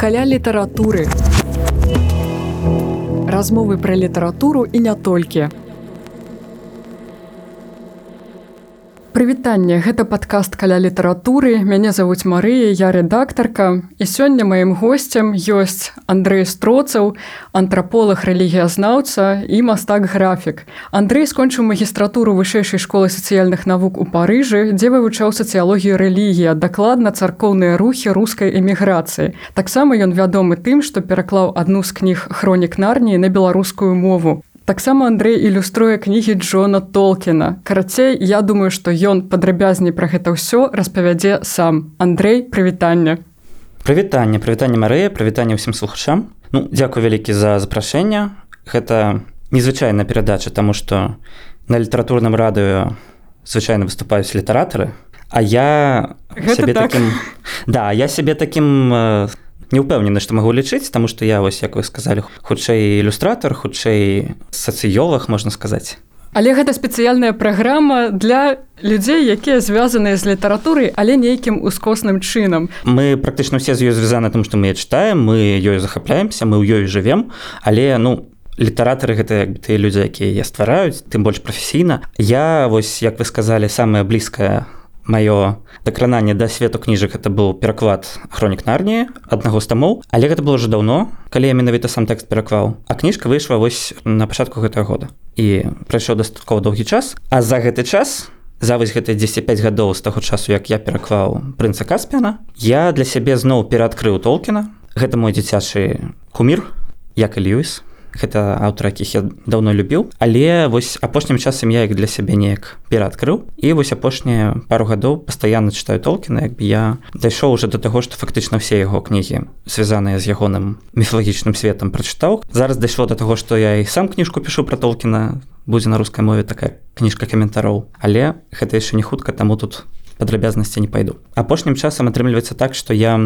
каля літаратуры. Размовы пра літаратуру і не толькі. Прывітанне, гэта падкаст каля літаратуры. Мяне завуць Марыя, я рэдактарка. І сёння маім госцем ёсць Андрэй Строцаў, антраполаг рэлігіязнаўца і мастак-графік. Андрэй скончыў магістратуру вышэйшай школы сацыяльных навук у Парыжы, дзе вывучаў сацыялогію рэлігія, дакладна царкоўныя рухі рускай эміграцыі. Таксама ён вядомы тым, што пераклаў адну з кніг хронік нарніі на беларускую мову таксама Андрей ілюструе кнігі Джона Толкіна. Карацей, я думаю, што ён падрабязней пра гэта ўсё распавядзе сам. Андрей, прывітанне. Прывітанне, прывітанне Марыя, прывітанне ўсім слухачам. Ну, дзякуй вялікі за запрашэнне. Гэта незвычайная перадача, таму што на літаратурным радыё звычайна выступаюць літаратары. А я сябе так. таким... да, я сябе таким не ўпэўнены што магу лічыць таму што я вось як вы сказалі хутчэй ілюстратор хутчэй сацыёлах можна сказаць але гэта спецыяльная праграма для людзей якія звязаныя з літаратурай але нейкім ускосным чынам мы практычна ўсе з ёй звязаны там што мы чытаем мы ёй захапляемся мы ў ёй жывем але ну літаратары гэта тыя людзі якія я ствараюць тым больш прафесійна я вось як вы сказалі самая блізкая маё дакрананне да свету кніжак это быў пераклад хронік нарніі аднаго з тамоў. Але гэта было уже даўно калі я менавіта сам тэкст пераклаў. А кніжка выйшла вось на пачатку гэтага года. І прайшоў дастаткова доўгі час. А за гэты час за вось гэтыя 105 гадоў з таго часу як я пераклаў прынца каспіана я для сябе зноў пераадкрыў толкіна. Гэта мой дзіцячы кумір як і льюіс гэта аўтар якіх я даўно любіў але вось апошнім часам я як для сябе неяк пераадкрыў. І вось апошнія пару гадоў пастаянна чытаю толкіна як бы я дайшоў уже до таго што фактычна ўсе яго кнігі звязаныя з ягоным міфалагічным светом прачытаў. Зараз дайшло до таго што я і сам кніжку пішу про толкіна. Будзе на рускай мове такая кніжка каментароў. Але гэта яшчэ не хутка таму тут падрабязнасці не пайду. Апошнім часам атрымліваецца так што я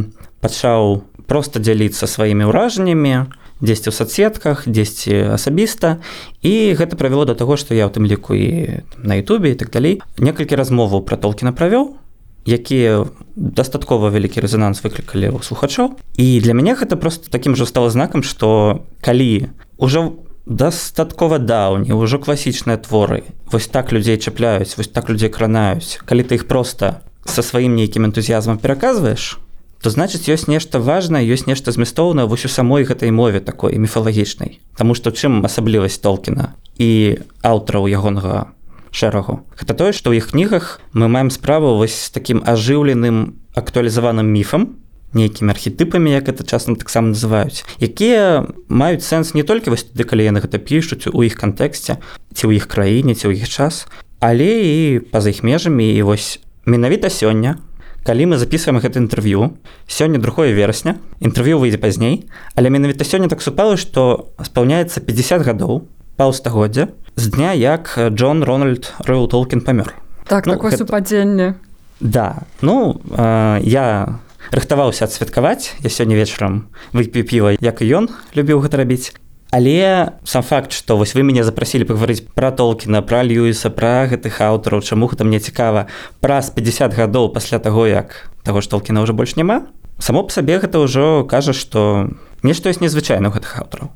пачаў просто дзяліцца сваімі ўражаннямі дзесьці ў соцсетках дзесьці асабіста. І гэта правяло да таго што я ў тым ліку і на Ютубе так далей некалькі размоваў пра толкіна правёў якія дастаткова вялікі рэзонанс выклікалі ў слухачоў. І для мяне гэта просто такім жа стала знакам што калі ўжо дастаткова даўні ўжо класічныя творы вось так людзей чапляюць вось так людзей кранаюць калі ты іх просто са сваім нейкім энтузіязмам пераказваеш то значыць ёсць нешта важнае ёсць нешта змястоўна вось у самой гэтай мове такой міфалагічнай. Таму што чым асаблівасць толкіна і аўтараў ягонага шэрагу? Гэта тое што ў іх кнігах мы маем справу вось такім ажыўленым актуалізаваным міфам нейкімі архетыпамі як это часам таксама называюць якія маюць сэнс не толькі вось тады калі яны гэта пішуць у іх кантэксце ці ў іх краіне ці ў іх час але і па-за іх межамі і вось менавіта сёння калі мы записываем гэта інтэрв'ю сёння другое верасня інтэрв'ю выйдзе пазней але менавіта сёння так супала што спаўняецца 50 гадоў паўстагоддзя з дня як Джон Рональд Ройл Толкін памёр. Так ну, такое гэта... супадзенне да. Ну э, я рыхтаваўся адсвяткаваць. Я сёння вечарам выпі піва як і ён любіў гэта рабіць Але сам факт што вось вы мяне запрасілі пагаварыць пра толкіна пра льюіса пра гэтых аўтараў чаму гэта мне цікава праз 50 гадоў пасля таго як таго ж толкіна ўжо больш няма само па сабе гэта ўжо кажа што нешта ёсць незвычайна гэтых аўтараў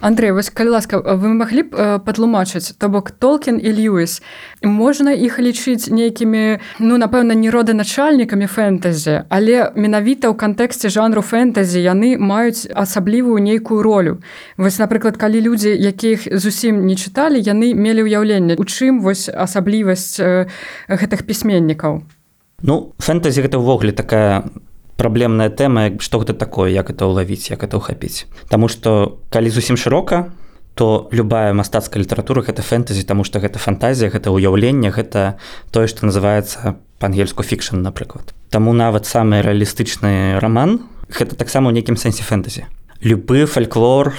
Андрей вось калі ласка вы маглі б э, патлумачыць то бок толкін і льюіс? Можна іх лічыць нейкімі ну напэўна не роданачальнікамі фэнтэзі але менавіта ў кантэксце жанру фэнтэзі яны маюць асаблівую нейкую ролю. Вось напрыклад калі людзі якіх зусім не чыталі яны мелі ўяўленне у чым вось асаблівасць э, гэтых пісьменнікаў? Ну фэнтэзі гэта ўвогуле такая праблемная тэма што гэта такое як это ўлавіць як это ўхапіць Таму што калі зусім шырока то любая мастацкая літаратура гэта фэнтэзі таму што гэта фантазія гэта ўяўленне гэта тое што называется па-ангельску фікшн напрыклад. Таму нават самы рэалістычны роман гэта таксама ў нейкім сэнсе фэнтэзі любы фальклор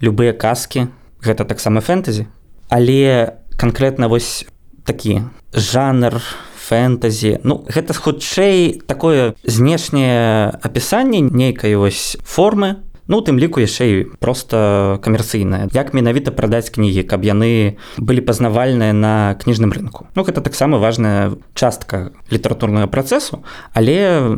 любыя казкі гэта таксама фэнтэзі але канкрэтна вось такі жанр фэнтэзі ну гэта хутчэй такое знешняе апісанне нейкай вось формы. Ну тым ліку яшчэ і просто камерцыйная як менавіта прадаць кнігі каб яны былі пазнавальныя на кніжным рынку. Ну гэта таксама важная частка літаратурнага працэсу але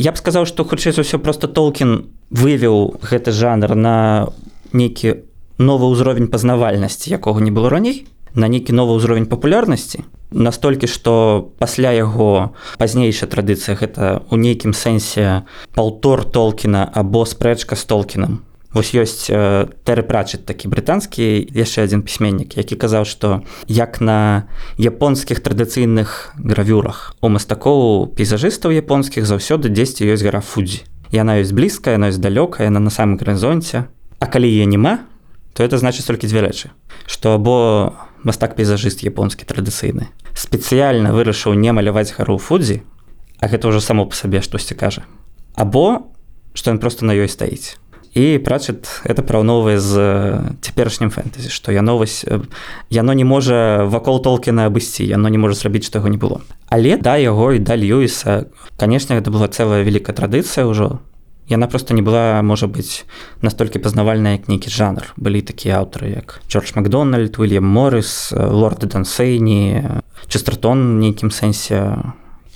я б сказаў што хутчэй за ўсё просто толкін вывеў гэты жанр на нейкі новы ўзровень пазнавальнасці якога не было раней на нейкі новы ўзровень папулярнасці настолькі што пасля яго пазнейшая традыцыя гэта ў нейкім сэнсе паўтор толкіна або спрэчка з толкінам. Вось ёсць э, тэры прачыць такі брытанскі яшчэ адзін пісьменнік які казаў што як на японскіх традыцыйных гравюрах у мастакоў пейзажыстаў японскіх заўсёды дзесьці ёсць гара фудзі. Яна ёсць блізкая яна ёсць далёкая яна на самым гарызонце. А калі е няма то это значыць толькі дзве рэчы. Што або мастак пейзажыст японскі традыцыйны. Спецыяльна вырашыў не маляваць гару фудзі а гэта ўжо само па сабе штосьці кажа. Або што ён просто на ёй стаіць. І прачыт это параўновае з цяперашнім фэнтэзі што я новасць яно не можа вакол толкіна абысці яно не можа зрабіць што яго не было. Але да яго і да льюіса канешне гэта была цэлая вялікая традыцыя ўжо яна просто не была можа быць настолькі пазнавальная як нейкі жанр. Былі такія аўтары як Джордж Макдональд Уильям Моррис лорды дансейні чыстратон нейкім сэнсе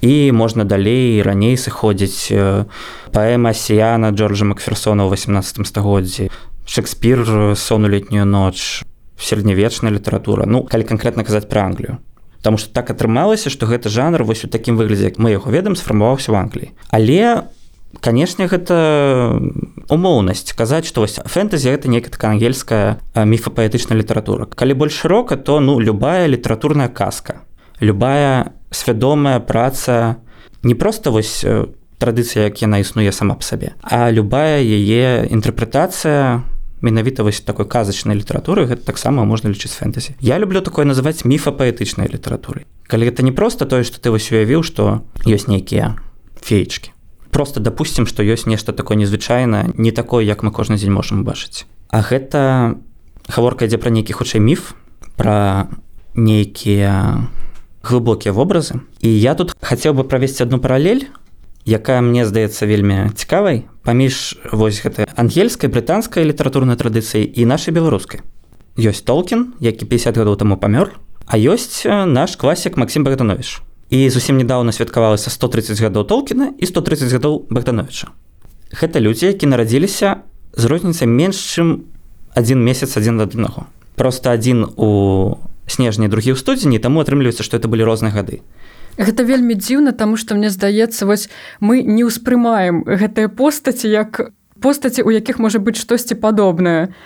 і можна далей раней сыходзіць паэма сіяна Джорджа Макферсона ў 18 стагоддзі Шекспір сону летнюю ноч сярэднявечная літаратура ну калі канкрэтна казаць пра Англію Таму што так атрымалася што гэты жанр вось у такім выглядзе як мы яго ведам сфармаваўся ў Англіі. Але у канешне гэта умоўнасць казаць што вось фэнтэзі гэта некая такая ангельская міфапаэтычная літаратура калі больш шырока то ну любая літаратурная казка любая свядомая праца не просто вось традыцыя як яна існуе сама па сабе а любая яе інтэрпрэтацыя менавіта вось такой казачнай літаратуры гэта таксама можна лічыць фэнтэзі я люблю такое называць міфапаэтычнай літаратурай калі гэта не просто тое што ты вось уявіў што ёсць нейкія феечкі просто допустим что ёсць нешта такое незвычайна не такое як мы кожны дзень можемм бачыць а гэта гаворка ідзе пра нейкі хутчэй міф пра нейкія глыбокія вобразы і я тут хацеў бы правесці одну паралель якая мне здаецца вельмі цікавай паміж вось гэтай ангельскай брытанскай літаратурнай традыцыі і нашай беларускай. Ёсць толкін які 50 гадоў таму памёр а ёсць наш класік Масім богданович і зусім недавно святкавалася 130 гадоў толкіна і 130 гадоў богдановича. Гэта людзі які нарадзіліся з розніцай менш чым один месяц адзін ад аднаго. Просто адзін у снежні другі ў студзені таму атрымліваецца што это былі розныя гады. Гэта вельмі дзіўна таму што мне здаецца вось мы не ўспрымаем гэтыя постаці як постаці у якіх можа быць штосьці падобнае.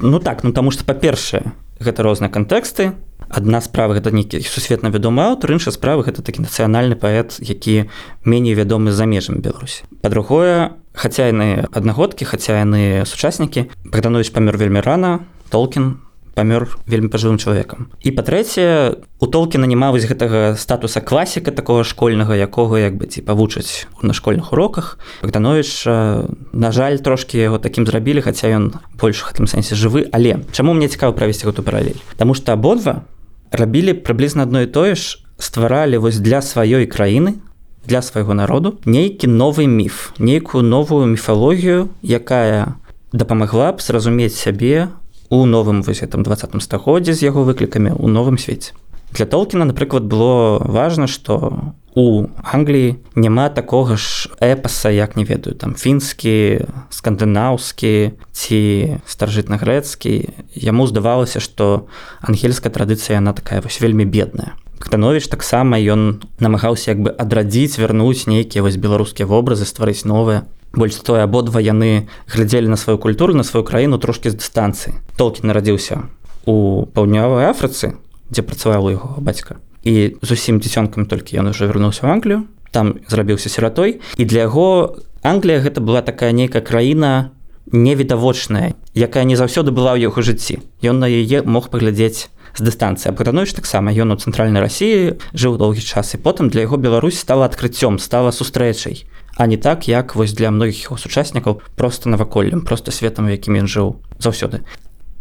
Ну так ну таму што па-першае гэта розныя кантэксты адна справа гэта нейкі сусветна вядомы аўтар інша справа гэта такі нацыянальны паэт які меней вядомы за межамі беларусі. Па-другое хаця яны аднагодкі хаця яны сучаснікі прыданович памёр вельмі рана толкін памёр вельмі пажылым чалавекам. І па-трэцяе у толкіна няма вось гэтага статуса класіка такого школьнага якога як бы ці павучаць на школьных уроках. Богданович на жаль трошки яго такім зрабілі хаця ён больш гэтым сэнсе жывы. Але чаму мне цікава правесці гэту паралель? Таму што абодва рабілі прыблізна адно і тое ж стваралі вось для сваёй краіны для свайго народу нейкі новы міф нейкую новую міфалогію якая дапамагла б зразумець сябе у новым вось этом двадцатым стагоддзе з яго выклікамі ў новым свеце. Для толкіна напрыклад было важна што у Англіі няма такога ж эпаса як не ведаю там фінскі скандынаўскі ці старажытна-грэцкі. Яму здавалася што ангельская традыцыя яна такая вось вельмі бедная. Ктанович таксама ён намагаўся як бы адрадзіць вярнуць нейкія вось беларускія вобразы стварыць новыя. Больш тое абодва яны глядзелі на сваю культуру на сваю краіну трошкі з дыстанцыі. Толкі нарадзіўся у паўднёвай афрыцы дзе працаваў яго бацька. І зусім дзіцёнкам толькі ён уже вярнуўся в Англію там зрабіўся сіратой. І для яго Англія гэта была такая нейкая краіна невідавочная якая не заўсёды была ў яго жыцці. Ён на яе мог паглядзець з дыстанцыі. Абгаданович таксама ён у цэнтральнай рассіі жыў доўгі час і потым для яго Беларусь стала адкрыццём стала сустрэчай а не так як вось для многіх яго сучаснікаў просто наваколлем просто светам якім ён жыў заўсёды.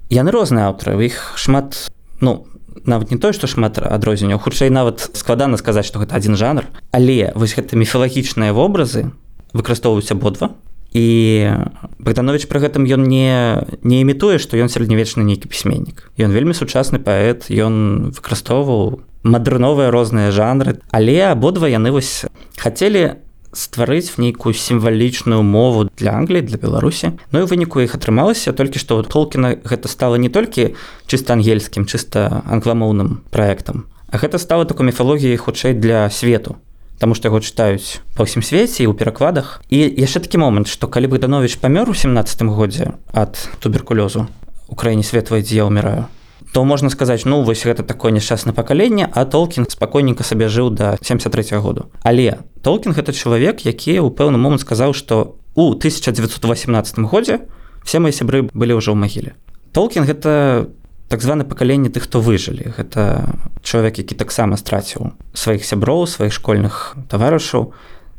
Яны розныя аўтары у іх шмат ну нават не тое што шмат адрозненняў хутчэй нават складана сказаць што гэта адзін жанр. Але вось гэта міфалагічныя вобразы выкарыстоўваюць абодва. І богданович пры гэтым ён не не імітуе што ён сярэднявечны нейкі пісьменнік. Ён вельмі сучасны паэт ён выкарыстоўваў мадэрновыя розныя жанры. Але абодва яны вось хацелі стварыць нейкую сімвалічную мову для Англіі для Беларусі. Ну і выніку іх атрымалася толькі што толкіна гэта стала не толькі чыста ангельскім чыста англамоўным праектам а гэта стала такой міфалогіяй хутчэй для свету Таму што яго чытаюць па ўсім свеце і ў перакладах. І яшчэ такі момант што калі богданович памёр у 17 годзе ад туберкулёзу краіне светлай дзе я ўміраю то можна сказаць ну вось гэта такое няшчаснае пакаленне а толкін спакойненько сабе жыў до 73 -го году. Але толкін гэта чалавек які ў пэўны момант сказаў што у 1918 годзе все мои сябры былі ўжо ў магіле. Толкін гэта так званы пакаленне тых хто выжылі. Гэта чалавек які таксама страціў сваіх сяброў сваіх школьных таварышаў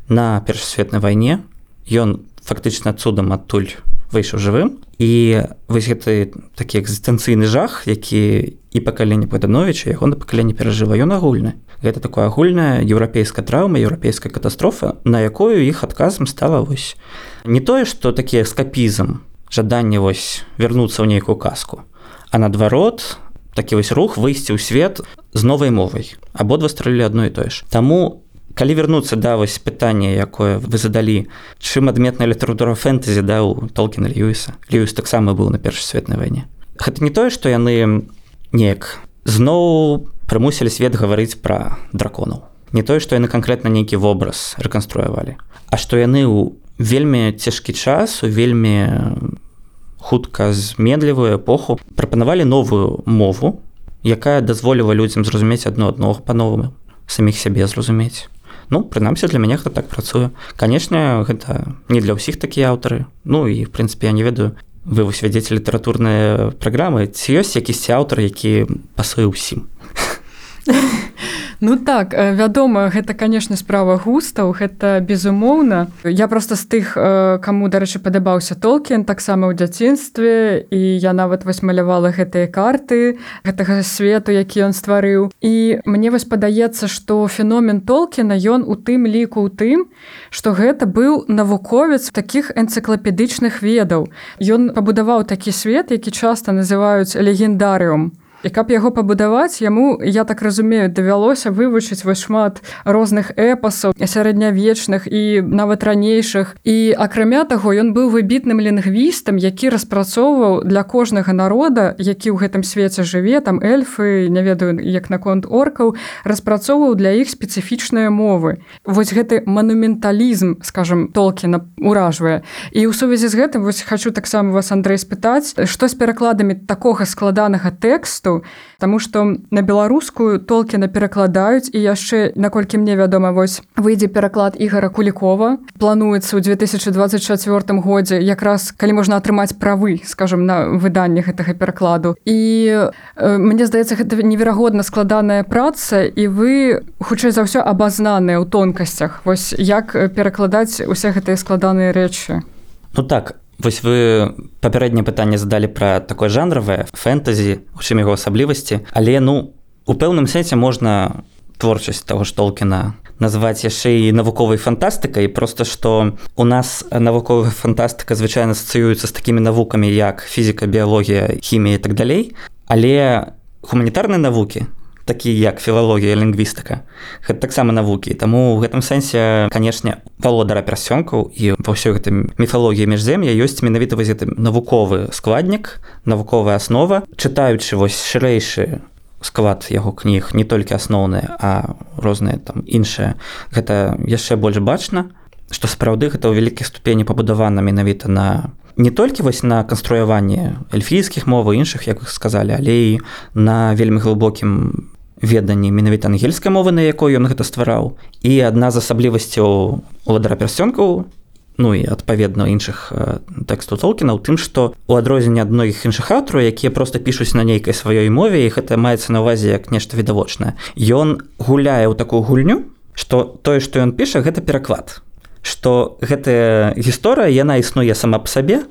на першасветнай вайне. Ён фактычна цудам адтуль выйшаў жывым і вось гэты такі экзістэнцыйны жах які і пакаленне падановича яго на пакаленне перажыва ён агульны гэта такое агульная еўрапейская траўма еўрапейская катастрофа на якую іх адказам стала вось не тое што такі эскапізм жаданне вось вярнуцца ў нейкую казку а наадварот такі вось рух выйсці ў свет з новай мовай абодва стралілі адно і тое ж. Таму калі вярнуцца да вось пытанне якое вы задалі чым адметная літаратура фэнтэзі да у толкіна льюіса. Льюіс таксама быў на першасветнай вайне. Гэта не тое што яны неяк зноў прымусілі свет гаварыць пра драконаў. Не тое што яны канкрэтна нейкі вобраз рэканструявалі. А што яны ў вельмі цяжкі час у вельмі хутка зменлівую эпоху прапанавалі новую мову якая дазволіла людзям зразумець адно адно па-новаму саміх сябе зразумець Ну прынамсі для мяне гэта так працуе. Канешне гэта не для ўсіх такія аўтары. Ну і в прынцыпе я не ведаю вы вось вядзеце літаратурныя праграмы ці ёсць якісьці аўтар які пасуе ўсім Ну так э, вядома гэта канешне справа густаў гэта безумоўна. Я просто з тых э, каму дарэчы падабаўся толкен таксама ў дзяцінстве і я нават вось малявала гэтыя карты гэтага свету які ён стварыў. І мне вось падаецца што феномен толкена ён у тым ліку ў тым што гэта быў навуковец таких энцыклапедычных ведаў. Ён пабудаваў такі свет які часта называюць легендарыум І каб яго пабудаваць яму я так разумею давялося вывучыць вось шмат розных эпасаў сярэднявечных і нават ранейшых. І акрамя таго ён быў выбітным лінгвістам які распрацоўваў для кожнага народа які ў гэтым свеце жыве там эльфы не ведаю як наконт оркаў распрацоўваў для іх спецыфічныя мовы. Вось гэты манументалізм скажем толкіна уражвае і ў сувязі з гэтым вось хочу таксама вас Андрей спытаць што з перакладамі такога складанага тэксту тэкстаў Таму што на беларускую толкіна перакладаюць і яшчэ наколькі мне вядома вось выйдзе пераклад ігора кулікова. Плануецца ў 2024 годзе якраз калі можна атрымаць правы скажем на выданне гэтага перакладу. І э, мне здаецца гэта неверагодна складаная праца і вы хутчэй за ўсё абазнаныя ў тонкасцях. Вось як перакладаць усе гэтыя складаныя рэчы? Ну так Вось вы папярэдняе пытанне задалі пра такое жанравае фэнтэзі у чым яго асаблівасці. Але ну у пэўным сэнсе можна творчасць таго ж толкіна назваць яшчэ і навуковай фантастыкай. Просто што у нас навуковая фантастыка звычайна асацыюецца з такімі навукамі як фізіка біялогія хімія і так далей. Але гуманітарныя навукі такі як філалогія лінгвістыка. Гэта таксама навукі. Таму ў гэтым сэнсе канешне валодара пярсёнкаў і ва ўсёй гэтай міфалогіі міжзем'я ёсць менавіта вось гэты навуковы складнік навуковая аснова. Чытаючы вось шырэйшы склад яго кніг не толькі асноўныя а розныя там іншыя гэта яшчэ больш бачна што сапраўды гэта ў вялікай ступені пабудавана менавіта на не толькі вось на канструяванне эльфійскіх мовы іншых як сказалі але і на вельмі глыбокім веданні менавіта ангельскай мовы на якой ён гэта ствараў. І адна з асаблівасцяў уладара пярсёнкаў ну і адпаведна іншых тэксту толкіна ў тым што у адрозненне ад многіх іншых аўтараў якія просто пішуць на нейкай сваёй мове і гэта маецца на увазе як нешта відавочнае ён гуляе ў такую гульню што тое што ён піша гэта пераклад што гэтая гісторыя яна існуе сама по сабе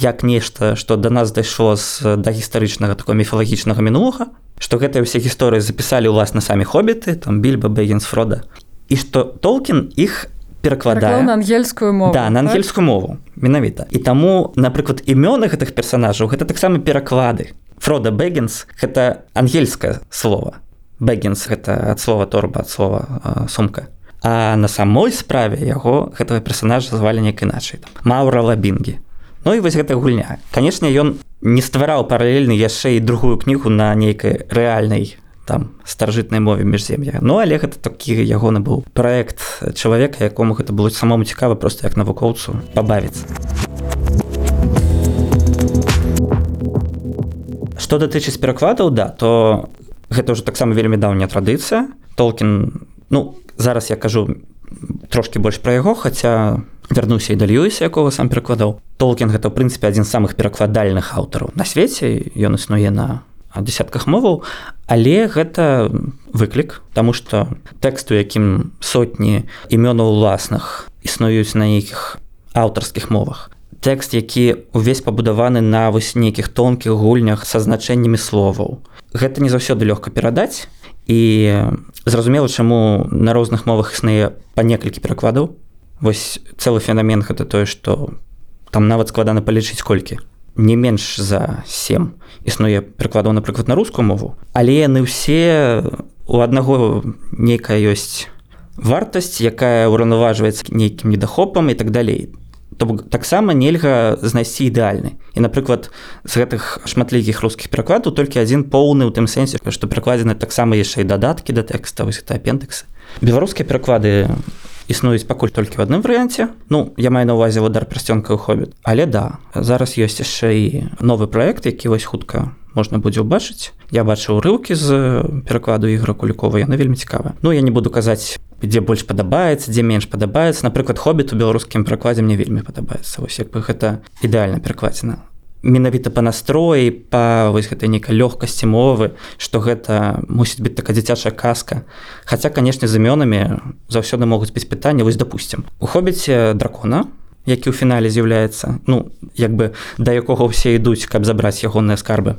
як нешта што да нас дайшло з да гістарычнага такого міфалагічнага мінулага што гэтыя ўсе гісторыі запісалі ўласна самі хобіты там більба бэгенс фрода і што толкін іх перакладае на ангельскую мову да на так? ангельскую так? мову менавіта і таму напрыклад імёны гэтых персонажаў гэта таксама пераклады фрода бэгенс гэта ангельскае слово бэгенс гэта ад слова торба ад слова сумка а на самой справе яго гэтага персонажа звалі неяк іначай маура лабінгі. Ну і вось гэта гульня. Канешне ён не ствараў паралельны яшчэ і другую кнігу на нейкай рэальнай там старажытнай мове міжзем'я. Ну але гэта такі ягоны быў проект чалавека якому гэта было самому цікава просто як навукоўцу пабавіцца. Што датычыць перакладаў да то гэта ўжо таксама вельмі даўняя традыцыя. Толкін ну зараз я кажу трошки больш пра яго хаця вярнуся і далююся якога сам перакладаў толкін гэта ў прынцыпе адзін з самых перакладальных аўтараў на свеце ён існуе на десятках моваў. Але гэта выклік тому что тэкст у якім сотні імёнаў уласных існуюць на нейкіх аўтарскіх мовах. Тэкст які увесь пабудаваны на вось нейкіх тонкіх гульнях са значэннямі словаў. Гэта не заўсёды лёгка перадаць і зразумела чаму на розных мовах існуе па некалькі перакладаў. Вось цэлы фенамен гэта тое што там нават складана палічыць колькі. Не менш за сем існуе прыкладаў напрыклад на рускую мову. Але яны ўсе у аднаго нейкая ёсць вартасць якая ўраўнаважваецца нейкім недахопам і так далей то бок таксама нельга знайсці ідэальны. І напрыклад з гэтых шматлікіх рускіх перакладаў толькі адзін поўны ў тым сэнсе што перакладзены таксама яшчэ і дадаткі да тэкста вось это апендексы беларускія пераклады існуюць пакуль толькі ў адным варыянце. Ну я маю на увазе водар прасцёнка хобіт але да зараз ёсць яшчэ і новы праект які вось хутка можна будзе ўбачыць. Я бачыў рыўкі з перакладу ігра кулікова яна вельмі цікава Ну я не буду казаць дзе больш падабаецца дзе менш падабаецца. Напрыклад хобіт у беларускім пракладзе мне вельмі падабаецца. Вось як бы гэта ідэальна перакладзена. Менавіта па настроі па вось гэтай нейкай лёгкасці мовы што гэта мусіць быць такая дзіцячая казка. Хаця канешне з імёнамі заўсёды могуць быць пытанне вось допустим у хобіце дракона які ў фінале з'яўляецца ну як бы да якога ўсе ідуць каб забраць ягоныя скарбы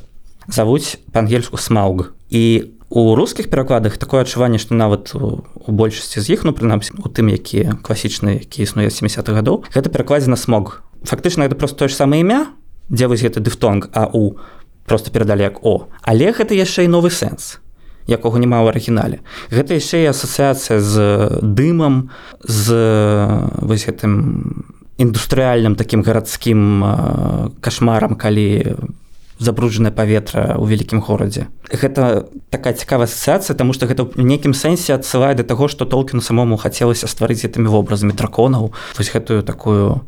завуць па-ангельску смауг і у рускіх перакладах такое адчуванне што нават у, большасці з іх ну прынамсі у тым якія класічныя які існуе 70-х гадоў гэта перакладзена смог фактычна это просто тое ж самае імя дзе вось гэты дыфтонг а у просто перадалі як о але гэта яшчэ і новы сэнс якога няма ў арыгінале. Гэта яшчэ і асацыяцыя з дымам з вось гэтым індустрыяльным такім гарадскім кашмарам калі у забруджанае паветра ў вялікім горадзе. Гэта такая цікавая асацыяцыя, таму што гэта ў нейкім сэнсе адсылае да таго, што толкіну самому хацелася стварыць гэтымі вобразамі драконаў, вось гэтую такую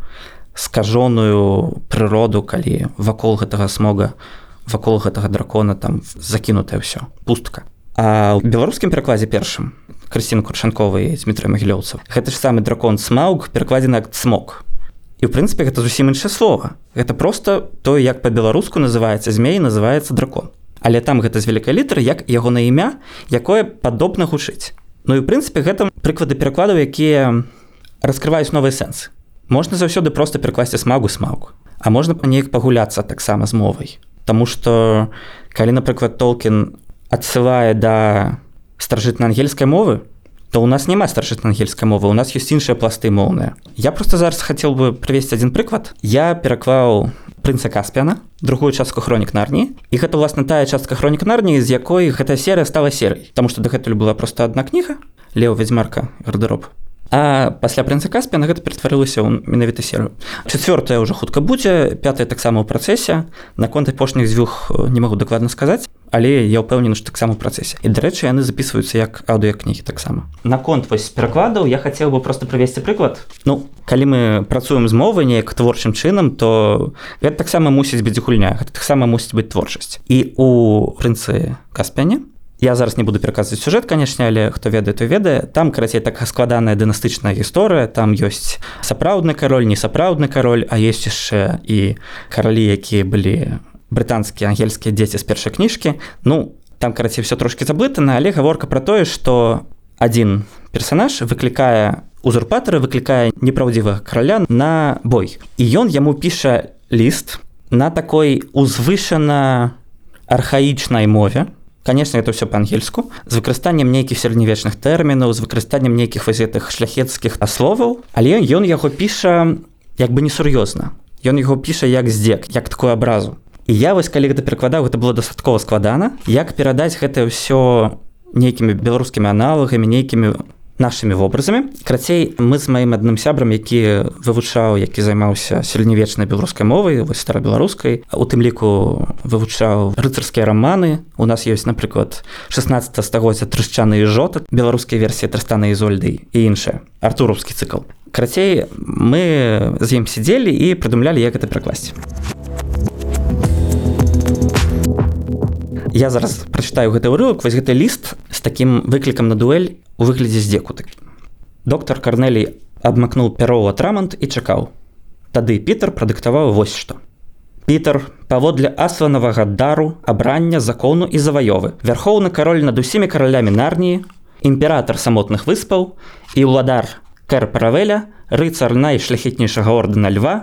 скажоную прыроду, калі вакол гэтага смога вакол гэтага дракона там закінутае ўсё пустка. А ў беларускім перакладзе першым Крысцін Курчанковай з Дмітрый Магілёўцаў. Гэта ж самы дракон смауг перакладзены як смог і в прынцыпе гэта зусім іншае слова гэта просто тое як по-беларуску называется змей называется дракон але там гэта з вялікай літары як яго на імя якое падобна гучыць. Ну і прынцыпе гэта прыклады перакладаў якія раскрываюць новыя сэнсы. Можна заўсёды просто перакласці смагу смагу а можна неяк пагуляцца таксама з мовай. Таму что калі напрыклад толкін адсылае да старажытна-ангельскай мовы то у нас няма старшыць ангельскай мовы у нас ёсць іншыя пласты моўныя я просто зараз хацеў бы прывесці один прыклад я пераклаў прынца каспіана другую частку хронік нарні і гэта власна тая частка хронік нарні з якой гэтая серыя стала серый там што дагэтуль была просто одна кніга лео вядзьмарка гардероб А пасля прынца каспіана гэта ператварылася ў менавіта серыю чавёртая ўжо хутка будзе пятая таксама ў працэсе. Наконт апошніх дзвюх не магу дакладна сказаць але я ўпэўнены што таксама ў працэсе. І дарэчы яны записываюцца як аўдыокнігі таксама. Наконт вось перакладаў я хацеў бы просто правесці прыклад. Ну калі мы працуем з мовай неяк творчым чынам то гэта таксама мусіць быць гульня гэта таксама мусіць быць творчасць. І у прынцы каспяне Я зараз не буду пераказваць сюжэт канешне але хто ведае то ведае. Там карацей так складаная дынастычная гісторыя. Там ёсць сапраўдны кароль не сапраўдны кароль а есть яшчэ і каралі якія былі брытанскія ангельскія дзеці з першай кніжкі. Ну там карацей все трошки заблытана але гаворка про тое что один персонаж выклікае узурпатары выклікае непраўдзівага караля на бой. І ён яму піша ліст на такой узвышана архаічнай мове конечно это все по-ангельску. З выкарыстаннем нейкіх сярэднявечных тэрмінаў з выкарыстаннем нейкіх вазетых шляхецкіх асловаў але ён яго піша як бы несур'ёзна ён яго піша як здзек як такую абразу і я вось калі гэта перакладаў гэта было дастаткова складана як перадаць гэта ўсё нейкімі беларускімі аналагамі нейкімі нашымі вобразамі крацей мы з маім адным сябрам які вывучаў які займаўся сярэднявечнай беларускай мовай вось старабеларускай. У тым ліку вывучаў рыцарскія раманы. У нас ёсць напрыклад 16 стагоддзя трышчаны і жота беларускія версіі трастана ізольды і іншыя. Артураўскі цыкл. Крацей мы з ім сидзелі і прыдумлялі як гэта пракласці я зараз прачытаю гэты ўрывак вось гэты ліст з такім выклікам на дуэль у выглядзе здзеку такі. Доктор карнелій абмакнуў пярова трамант і чакаў. Тады пітер прадыктаваў вось што. Пітер паводле асланавага дару абрання закону і заваёвы. Вярхоўны кароль над усімі каралямі нарніі імператор самотных выспаў і ўладар кэр паравеля рыцар найшляхетнейшага ордэна льва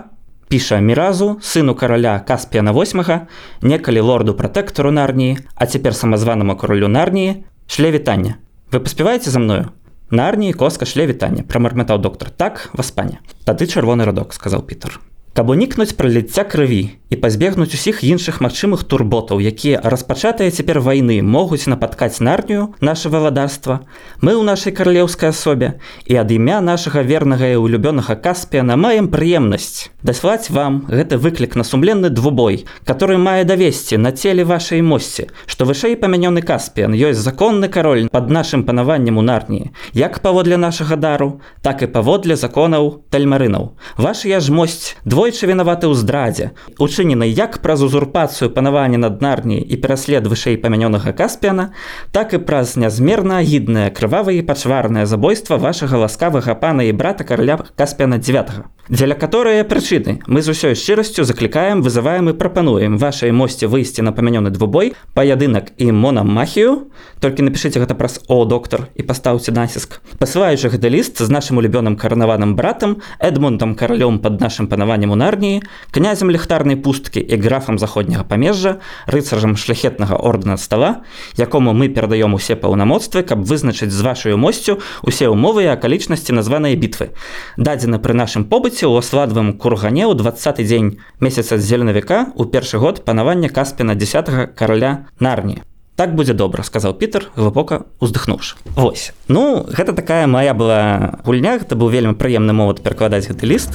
піша міразу сыну караля каспія на восьмага некалі лорду пратэктару нарніі а цяпер самазванаму каролю нарніі шле вітання вы паспяваеце за мною? На арніі коска шле вітання прамармятаў доктор так васпане тады чырвоны радок сказал пітер каб унікнуць праліцця крыві і пазбегнуць усіх іншых магчымых турботаў якія распачатыя цяпер вайны могуць напаткаць нарнію наше валадарства мы ў нашай каралеўскай асобе і ад імя нашага вернага і улюбёнага каспіяна маем прыемнасць даслаць вам гэты выклік на сумленны двубой который мае давесці на целе вашай мосці што вышэй памянёны каспіян ёсць законны кароль под нашим панаваннем у нарніі як паводле нашага дару так і паводле законаў тальмарынаў. Ваша ж мосць двое двойчы вінаваты ў здрадзе учынены як праз узурпацыю панавання над нарніяй і пераслед вышэй памянёнага каспіяна так і праз нязмерна агіднае крывавае і пачварнае забойства вашага ласкавага пана і брата караля каспіяна 9 дзеля которой прычыны. Мы з усёй шчырасцю заклікаем вызываем і прапануем вашай мосці выйсці на памянёны двубой паядынак і монамахію толькі напішыце гэта праз о доктор і пастаўце націск пасылаючы гэты ліст з нашим улюбёным каранаваным братам эдмонтам каралём под нашим панаваннем у нарніі князем ліхтарнай пусткі і графам заходняга памежжа рыцаржам шляхетнага ордена стола якому мы перадаём усе паўнамоцтвы каб вызначыць з вашаю мосцю усе умовы і акалічнасці названыя бітвы дадзены пры нашым побыце жыце ў асладвым кургане ў двадцаты дзень месяца зеленавіка у першы год панавання каспіна 10 караля нарні. Так будзе добра сказаў пітер глыбока уздыхнуўшы. Вось. Ну гэта такая моя была гульня гэта быў вельмі прыемны моват перакладаць гэты ліст.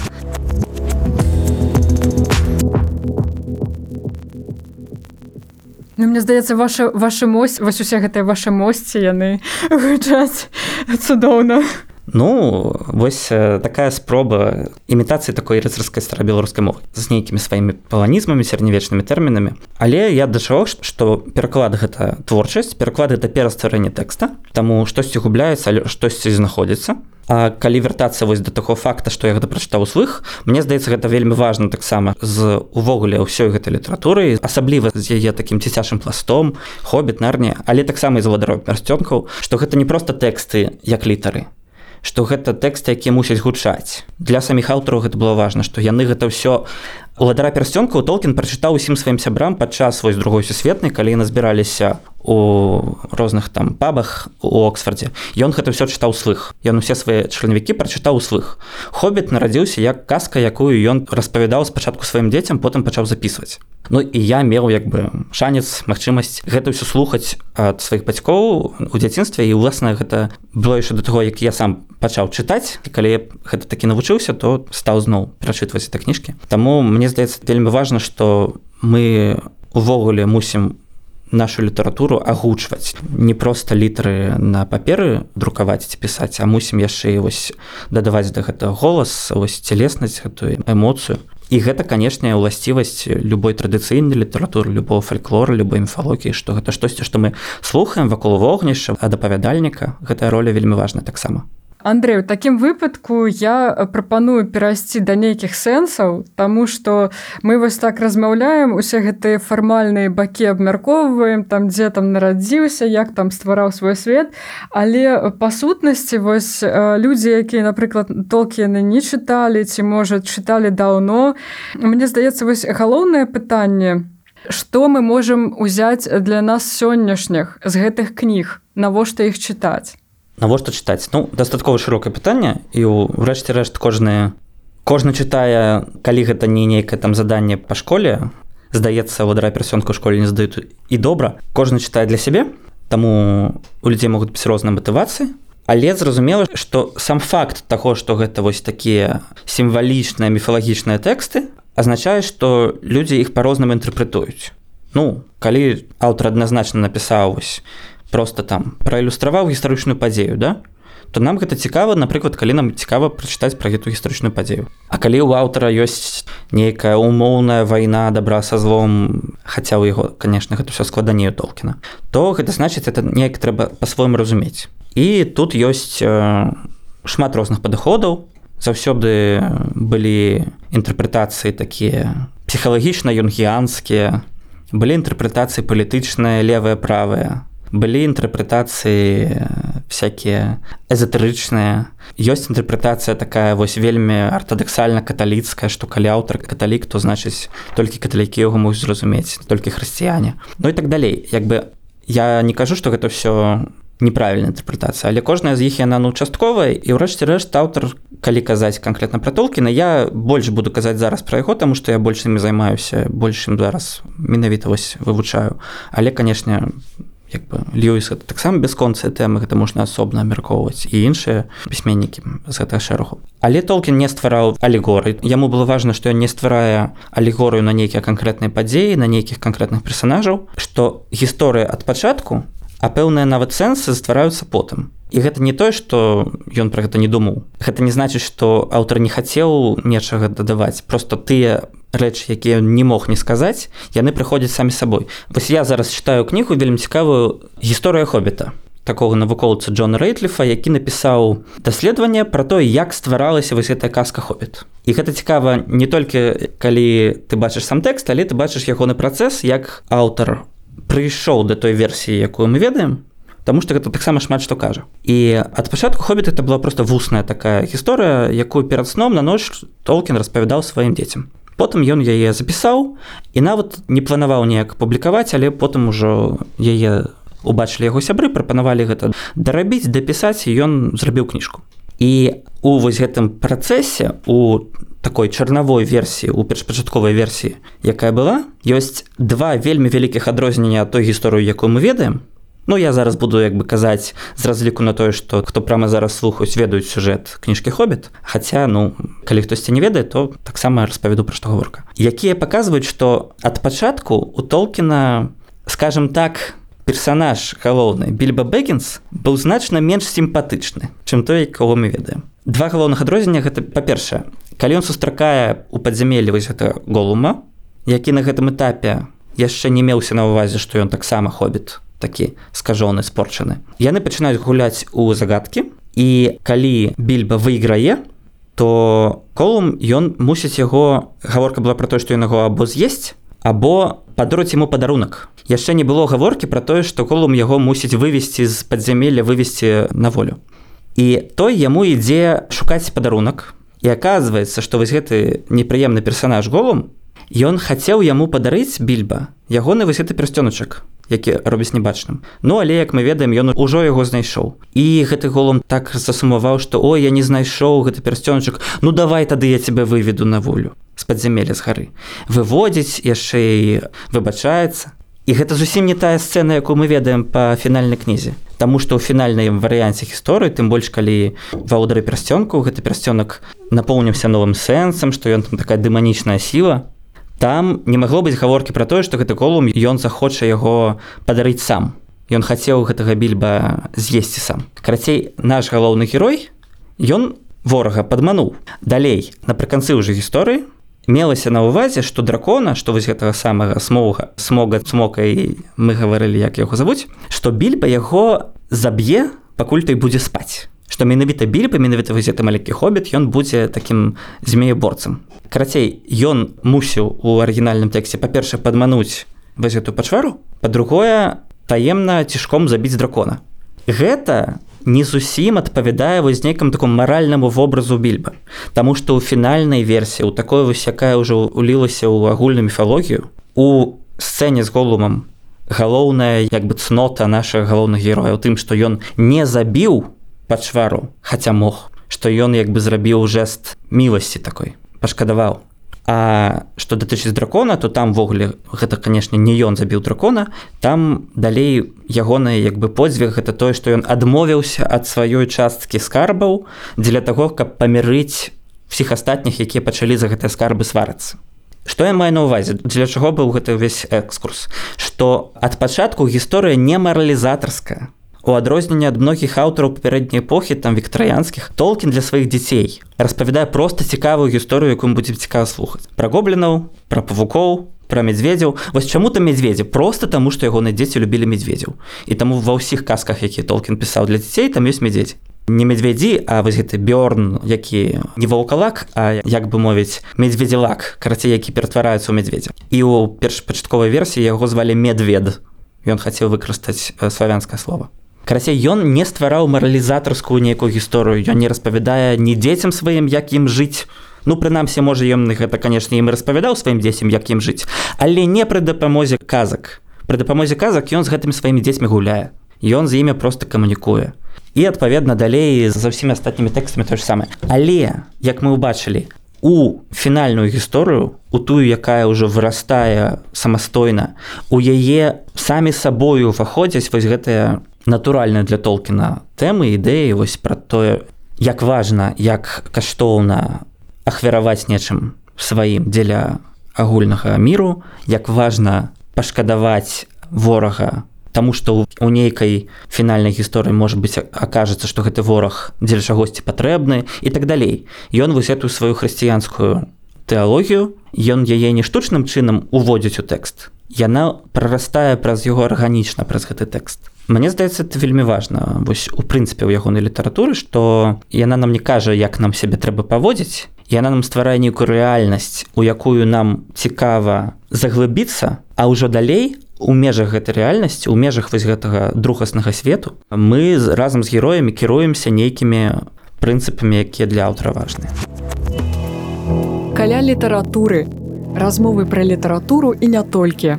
Ну, мне здаецца ваша ваша мось вось усе гэтыя ваши мосці яны гучаць цудоўна Ну вось такая спроба імітацыі такой рыцарскай старабеларускай мовы з нейкімі сваімі паланізмамі сярэднявечнымі тэрмінамі. Але я да чаго што пераклад гэта творчасць пераклад это перастварэнне тэкста таму штосьці губляецца але штосьці знаходзіцца. А калі вяртацца вось да таго факта што я гэта прачытаў свых мне здаецца гэта вельмі важна таксама з увогуле ўсёй гэтай літаратуры асабліва з яе такім цісяшым пластом хобіт нарні але таксама з вадаро пярсцёнкаў што гэта не проста тэксты як літары што гэта тэксты якія мусяць гучаць. Для саміх аўтараў гэта было важна што яны гэта ўсё уладара пярсцёнка толкін прачытаў усім сваім сябрам падчас вось другой сусветнай калі назбіраліся у розных там пабах у оксфордзе ён гэта ўсё чытаў свых ён усе свае членавікі прачытаў свых хобіт нарадзіўся як казка якую ён распавядаў спачатку сваім дзецям потым пачаў записываць Ну і я меў як бы шанец магчымасць гэта ўсё слухаць ад сваіх бацькоў у дзяцінстве і ўласна гэта было яшчэ да таго як я сам пачаў чытаць і калі я гэта такі навучыўся то стаў зноў перачытваць это кніжкі Таму мне здаецца вельмі важна што мы увогуле мусім нашу літаратуру агучваць. Не проста літары на паперы друкаваць ці пісаць а мусім яшчэ і вось дадаваць да гэтага голас вось целеснасць гэтую эмоцыю. І гэта канешняя ўласцівасць любой традыцыйнай літаратуры любого фальклора любой міфалогіі што гэта штосьці што мы слухаем вакол вогнішча ад апавядальніка гэтая роля вельмі важна таксама Андрей у такім выпадку я прапаную перайсці да нейкіх сэнсаў тому что мы вось так размаўляем усе гэтыя фармальныя бакі абмяркоўваем там дзе там нарадзіўся як там ствараў свой свет. Але па сутнасці вось людзі якія напрыклад толкі яны не чыталі ці можа чыталі даўно Мне здаецца вось галоўнае пытанне што мы можемм узяць для нас сённяшніх з гэтых кніг навошта іх чытаць навошта чытаць? Ну дастаткова шырокае пытанне і ў рэшце рэшт кожнае кожны чытае калі гэта не нейкае там заданне па школе. Здаецца вадара персёнку школе не здаюць і добра. Кожны чытае для сябе таму у людзей могуць быць розныя матывацыі. Але зразумела што сам факт таго што гэта вось такія сімвалічныя міфалагічныя тэксты азначае што людзі іх па-рознаму інтэрпрэтуюць. Ну калі аўтар адназначна напісаў вось просто там праілюстраваў гістарычную падзею да? То нам гэта цікава напрыклад калі нам цікава прачытаць пра гэту гістарычную падзею. А калі ў аўтара ёсць нейкая умоўная вайна добра са злом хаця ў яго конечно гэта все складанею толкіна то гэта значыць это неяк трэба па-свойму разумець. І тут ёсць э, шмат розных падыходаў. Заўсёды былі інтэрпрэтацыі такія псіхалагічна юнгіянскія былі інтэрпрэтацыі палітычныя левыя правыя былі інтэрпрэтацыі всякие эзотэрычныя ёсць інтэрпрэтацыя такая вось вельмі артадаксальна каталіцкая што калі аўтар каталік то значыць толькі каталікі яго могуць зразумець толькі хрысціяне. Ну і так далей. Як бы я не кажу што гэта все неправільная інтэрпрэтацыя але кожная з іх яна ну частковая. І ўрэшце рэшт аўтар калі казаць канкрэтна пра толкіна я больш буду казаць зараз пра яго таму што я большымі займаюся большым зараз менавіта вось вывучаю. Але канешне як бы льюіс таксама бясконцыя тэмы гэта можна асобна абмяркоўваць і іншыя пісьменнікі з гэтага шэрагу. Але толкін не ствараў алегоры яму было важна што ён не стварае алегорыю на нейкія канкрэтныя падзеі на нейкіх канкрэтных персонажаў што гісторыя ад пачатку а пэўныя нават сэнсы ствараюцца потым. І гэта не тое што ён пра гэта не думаў. Гэта не значыць што аўтар не хацеў нечага дадаваць. Просто тыя рэчы якія не мог не сказаць яны прыходзяць самі сабой вось я зараз читаю кнігу вельмі цікавую гісторыя хобіта такого навукоўца Джона рэйтліфа які напісаў даследаванне про то як стваралася вось гэтая казка хобіт і гэта цікава не толькі калі ты бачыш сам тэкст але ты бачыш ягоны працэс як аўтар прыйшоў да той версіі якую мы ведаем Таму што гэта таксама шмат што кажа. І ад пачатку хобіт это была проста вусная такая гісторыя, якую перад сном на ноч Толкін распавядаў сваім дзецям потым ён яе запісаў і нават не планаваў неяк публікаваць але потым ужо яе убачылі яго сябры прапанавалі гэта дарабіць дапісаць ён зрабіў кніжку. І у вось гэтым працэсе у такой чарнавой версіі у першапачатковай версіі якая была ёсць два вельмі вялікіх адрознення той гісторыю якую мы ведаем Ну я зараз буду як бы казаць з разліку на тое што хто прама зараз слухаюць ведаюць сюжэт кніжкі хобіт Хаця ну калі хтосьці не ведае то таксама распавяду пра што гаворка. Якія паказваюць што ад пачатку у толкіна скажем так персонаж галоўны більба бэггінс быў значна менш сімпатычны чым той кого мы ведаем. Два галоўных адрознення гэта па-першае калі ён сустракае у падзямеллі вось гэта голума які на гэтым этапе яшчэ не меўся на ўвазе што ён таксама хобіт такі скажоны спорчаны. Яны пачынаюць гуляць у загадкі і калі більба выйграе то колум ён мусіць яго гаворка была про то што ён яго або з'есць або падруць яму падарунак. Яшчэ не было гаворкі про тое што колум яго мусіць вывесці з падзямелля вывесці на волю. І той яму ідзе шукаць падарунак і аказваецца што вось гэты непрыемны персонаж голум ён хацеў яму падарыць більба ягоны вось гэты персцёначак які робіць небачным. Ну але як мы ведаем ён ужо яго знайшоў. І гэты голум так засумаваў што о я не знайшоў гэты персцёнчык Ну давай тады я тебе выведу на волю з-пад-зямеля з гары выводзіць яшчэ і выбачаецца. І гэта зусім не тая сцэна якую мы ведаем па фінальнай кнізе. Таму што ў фінальным варыянце гісторыі тым больш калі ваўдары персцёнку гэты персцёнак напоўніўся новым сэнсам што ён там такая дэманічная сіла там не магло быць гаворкі пра тое што гэты колум ён захоча яго падарыць сам. Ён хацеў гэтага більба з'есці сам. Карацей наш галоўны герой ён ворага падмануў. Далей напрыканцы ўжо гісторыі мелася на ўвазе што дракона што вось гэтага самага смога смога цмока і мы гаварылі як яго завуць што більба яго заб'е пакуль той будзе спаць што менавіта більба менавіта вось гэты маленькі хобіт ён будзе такім змееборцам карацей ён мусіў у арыгінальным тэксце па-першае падмануць вось эту пачвару па-другое таемна цішком забіць дракона. Гэта не зусім адпавядае вось нейкам такому маральнаму вобразу більба. Таму што ў фінальнай версіі у такой вось якая ўжо улілася ў агульную міфалогію у сцэне з голумам галоўная як бы цнота наших галоўных герояў тым што ён не забіў пачвару хаця мог. Што ён як бы зрабіў жэст міласці такой пашкадаваў. А што датычыць дракона то там ввогуле гэта канешне не ён забіў дракона. Там далей ягоны як бы подзвіг гэта тое што ён адмовіўся ад сваёй часткі скарбаў дзеля таго каб памірыць всіх астатніх якія пачалі за гэтыя скарбы сварацца. Што я маю на увазе для чаго быў гэты ўвесь экскурс? Што ад пачатку гісторыя не маралізатарская У адрозненне ад многіх аўтараў папярэдняй эпохі там віктарыянскіх толкін для сваіх дзяцей распавядае проста цікавую гісторыю якую будзем цікава слухаць. Пра гоблінаў пра павукоў пра мядзведзяў. Вось чаму там мядзведзі? Просто таму што ягоныя дзеці любілі мядзведзяў. І таму ва ўсіх казках які толкін пісаў для дзяцей там ёсць мядзведзі не медвядзі а вось гэты бёрн які не ваўкалак а як бы мовіць медведзелак карацей які ператвараецца ў мядзведзя. І ў першапачатковай версіі яго звалі медвед ён хацеў выкарыстаць славянскае слово карацей ён не ствараў маралізатарскую нейкую гісторыю ён не распавядае ні дзецям сваім як ім жыць ну прынамсі можа ён гэта канешне ім распавядаў сваім дзецям як ім жыць але не пры дапамозе казак. Пры дапамозе казак ён з гэтымі сваімі дзецьмі гуляе. Ён з імі просто камунікуе. І адпаведна далей за ўсімі астатнімі тэкстамі то ж самае. Але як мы ўбачылі у фінальную гісторыю у тую якая ўжо вырастае самастойна у яе самі сабою уваходзяць вось гэтыя натуральная для толкіна тэмы ідэі вось пра тое як важна як каштоўна ахвяраваць нечым сваім дзеля агульнага міру як важна пашкадаваць ворага Таму што у нейкай фінальнай гісторыі можа быць акажацца што гэты вораг дзеля чагосьці патрэбны і так далей. Ён вось эту сваю хрысціянскую тэалогію ён яе не штучным чынам уводзіць у тэкст. Яна прарастае праз яго арганічна праз гэты тэкст Мне здаецца это вельмі важна. Вось у прынцыпе ў ягонай літаратуры што яна нам не кажа як нам сябе трэба паводзіць яна нам стварае нейкую рэальнасць у якую нам цікава заглыбіцца а ўжо далей у межах гэтай рэальнасці у межах вось гэтага другаснага свету мы разам з героямі кіруемся нейкімі прынцыпамі якія для аўтара важныя. Каля літаратуры. Размовы пра літаратуру і не толькі.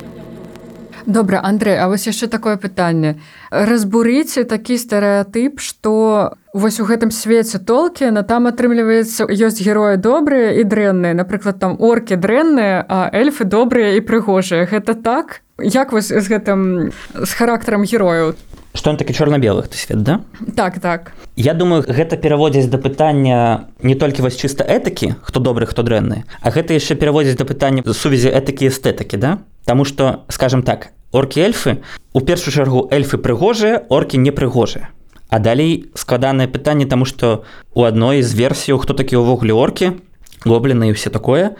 Добра, Андрэй, А вось яшчэ такое пытанне. Разбурыце такі стэеатып, што вось у гэтым свеце толкі на там атрымліваецца ёсць героі добрыя і дрэнныя, напрыклад, там оркі дрэнныя, а эльфы добрыя і прыгожыя. Гэта так? Як вось з гэтым з характарам герояў? Што ён такі чорна-белых ты свет да так так Я думаю гэта пераводзіць да пытання не толькі вось чыста этыкі хто добры хто дрэнны а гэта яшчэ пераводзіць да пытання сувязі этыкі эстэтыкі да Таму што скажем так оркі эльфы у першую чаргу эльфы прыгожыя оркі непрыгожыя А далей складанае пытанне таму што у адной з версіяў хто такі ўвогуле оркі гобліны і все такое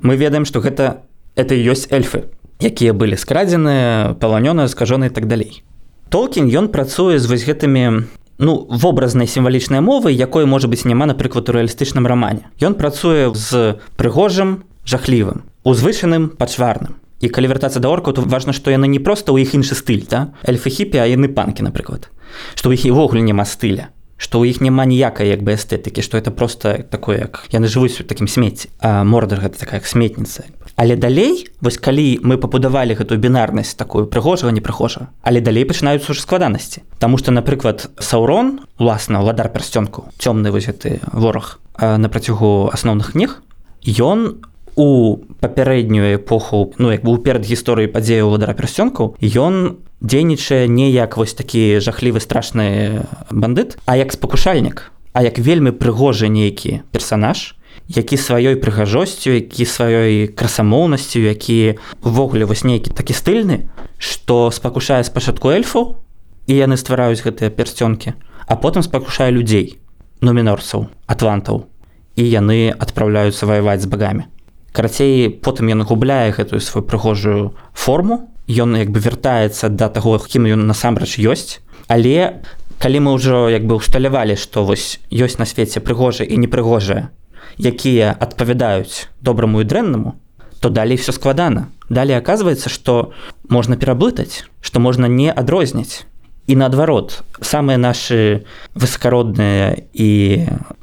мы ведаем што гэта это ёсць эльфы якія былі скрадзеныя паланёныя скажоны і так далей. Толкін ён працуе з вось гэтымі ну вобразнай сімвалічнай мовы якой можа быць няма напрыклад у рэалістычным рамане. Ён працуе з прыгожым жахлівым узвышаным пачварным і калі вяртацца да орку то важна што яны не проста ў іх іншы стыль да? Эльфы хіпі а яны панкі напрыклад што ў іх івогуле няма стыля. Што ў іх няма ніякай як бы эстэтыкі што это просто такое як яны жывуць у такім смецці а мордар гэта такая сметніца Але далей вось калі мы пабудавалі гэтую бінарнасць такую прыгожага непрыхожа але далей пачынаюцца ўжо складанасці Таму што напрыклад саурон уласна ладар пярсцёнку цёмны вось гэты вораг на працягу асноўных кніг ён у папярэднюю эпоху ну як быў перад гісторыяй падзею ладара пярсцёнку ён дзейнічае не як вось такі жахлівы страшны бандыт а як спакушальнік а як вельмі прыгожы нейкі персанаж які сваёй прыгажосцю які сваёй красамоўнасцю які увогуле вось нейкі такі стыльны што спакушае спачатку эльфу і яны ствараюць гэтыя персцёнкі а потым спакушае людзей номінорцаў атлантаў і яны адпраўляюцца ваяваць з багамі карацей потым ён губляе гэтую сваю прыгожую форму. Ён як бы вяртаецца да таго кім ён насамрэч ёсць. Але калі мы ўжо як бы ўсталявалі што вось ёсць на свеце прыгожа і непрыгожая якія адпавядаюць добраму і дрэннаму то далей все складана. Далей оказывается что можна пераблытаць что можна не адрозніць і наадварот самыя наши высокародныя і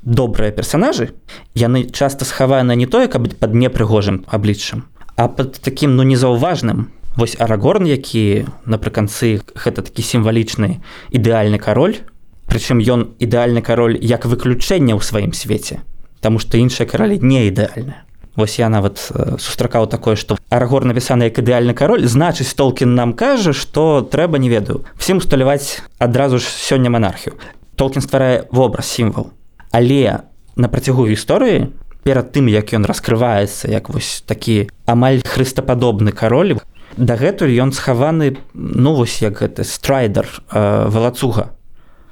добрыя персонажы яны часто схаваны не тое каб под непрыгожым абліччам а под таким ну незаўважным вось арагорн які напрыканцы гэта такі сімвалічны ідэальны кароль прычым ён ідэальны кароль як выключэнне ў сваім свеце Таму што іншыя каралі не ідэальна. Вось я нават сустракаў такое што арагор напісаны як ідэальны кароль значыць толкін нам кажа што трэба не ведаю всім усталяваць адразу ж сёння манархію. Толкін стварае вобраз сімвал. Але на працягу гісторыі перад тым як ён раскрываецца як вось такі амаль хрыстападобны кароль дагэтуль ён схаваны ну вось як гэты страйдер э, валацуга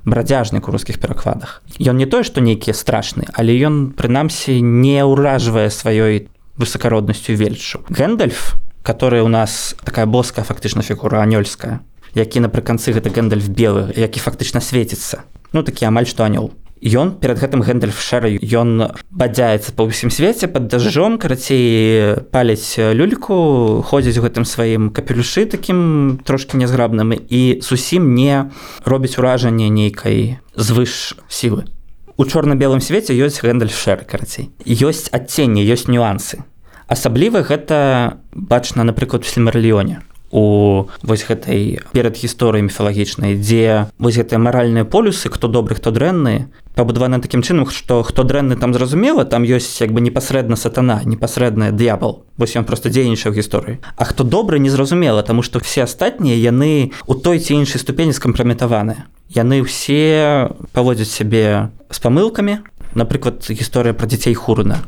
брадзяжнік у рускіх перакладах. Ён не тое, што нейкія страшны, але ён прынамсі не ўражвае сваёй высакароднасцю вельчу. Гэндальф, который у нас такая боская фактычна фігура анёльская, які напрыканцы гэты гэндальф белы, які фактычна свеціцца. Ну такі амаль што анёл ён перад гэтым гэндальф шэраю ён бадзяецца па ўсім свеце пад дажджом карацей паляць люльку ходзіць у гэтым сваім капелюшы такім трошки нязграбным і зусім не робіць уражанне нейкай звыш сілы. У чорна-белым свеце ёсць гэндальф шэр карацей. Ёсць адценне ёсць нюансы. Асабліва гэта бачна напрыклад у сельмарліоне у вось гэтай перад гісторыяй міфалагічнай дзе вось гэтыя маральныя полюсы хто добры хто дрэнны пабудаваны такім чынам што хто дрэнны там зразумела там ёсць як бы непасрэдна сатана непасрэдная д'ябал. Вось ён просто дзейнічаў гісторыі. А хто добры незразумела таму што все астатнія яны у той ці іншай ступені скампраметаваныя яны ўсе паводзяць сябе з памылкамі. Напрыклад гісторыя пра дзяцей хурна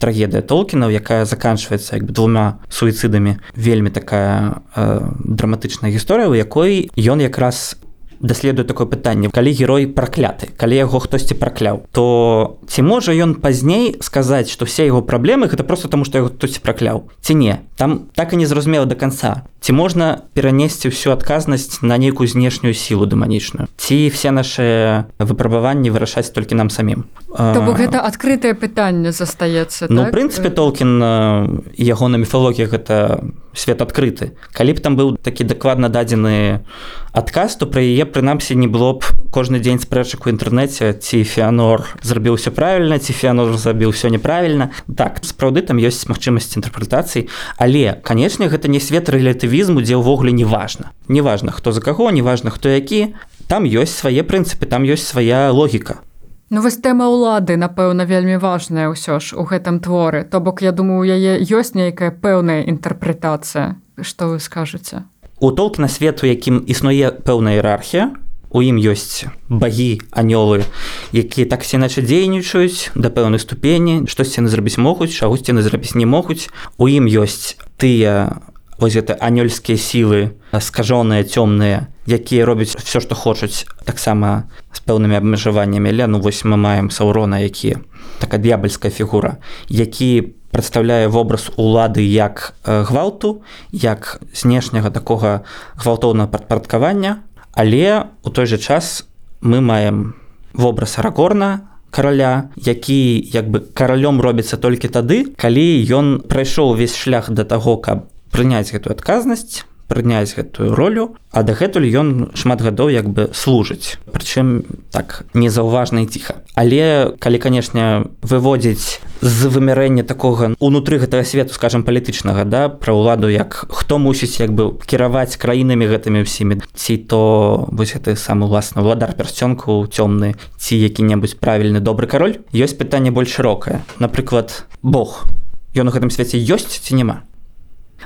трагедыя толкінаў якая заканчваецца як бы двума суіцыдамі вельмі такая э, драматычная гісторыя у якой ён якраз даследуе такое пытанне. Калі герой пракляты калі яго хтосьці пракляў то ці можа ён пазней сказаць што все яго праблемы гэта просто таму што яго хтосьці пракляў ці не? Там так і не зразумела до конца ці можна перанесці ўсю адказнасць на нейкую знешнюю сілу дэманічную? Ці все наши выпрабаванні вырашаць толькі нам самім? Бок гэта адкрытае пытанне застаецца ну так? прынцыпе толкін яго на міфалогія гэта свет адкрыты калі б там быў такі дакладна дадзены адказ то пры яе прынамсі не было б кожны дзень спрэчак у інтэрнэце ці феанор зрабіў все правильно ці феанор забіў все неправільна. Так сапраўды там ёсць магчымасць інтэрпрэтацыі але канечне гэта не свет рэлятывізму дзе ўвогуле неважна. Неважна хто за каго неважна хто які там ёсць свае прынцыпы там ёсць свая логіка. Ну вось тэма ўлады напэўна вельмі важная ўсё ж у гэтым творы. То бок я думаю у яе ёсць нейкая пэўная інтэрпрэтацыя. Што вы скажаце у толкна свету якім існуе пэўная іерархія у ім ёсць багі анёлы якія так іначе дзейнічаюць да пэўнай ступені штосьці яны зрабіць могуць чагосьці яны зрабіць не могуць. У ім ёсць тыя вось это анёльскія сілы скажоныя цёмныя якія робяць все што хочуць таксама з пэўнымі абмежаваннямі. Але ну вось мы маем саурона які такая д'ябальская фігура які прадстаўляе вобраз улады як гвалту як знешняга такога гвалтоўнага падпарадкавання. Але у той жа час мы маем вобраз рагорна караля які як бы каралём робіцца толькі тады калі ён прайшоў увесь шлях да таго каб прыняць гэтую адказнасць прыняць гэтую ролю а дагэтуль ён шмат гадоў як бы служыць. Прычым так незаўважна і ціха. Але калі канешне выводзіць з вымярэння такога унутры гэтага свету скажем палітычнага да пра ўладу як хто мусіць як бы кіраваць краінамі гэтымі ўсімі ці то вось гэты самы уласна ўладар пярсцёнку цёмны ці які-небудзь правільны добры кароль ёсць пытанне больш шырокае. Напрыклад Бог. Ён у гэтым свеце ёсць ці няма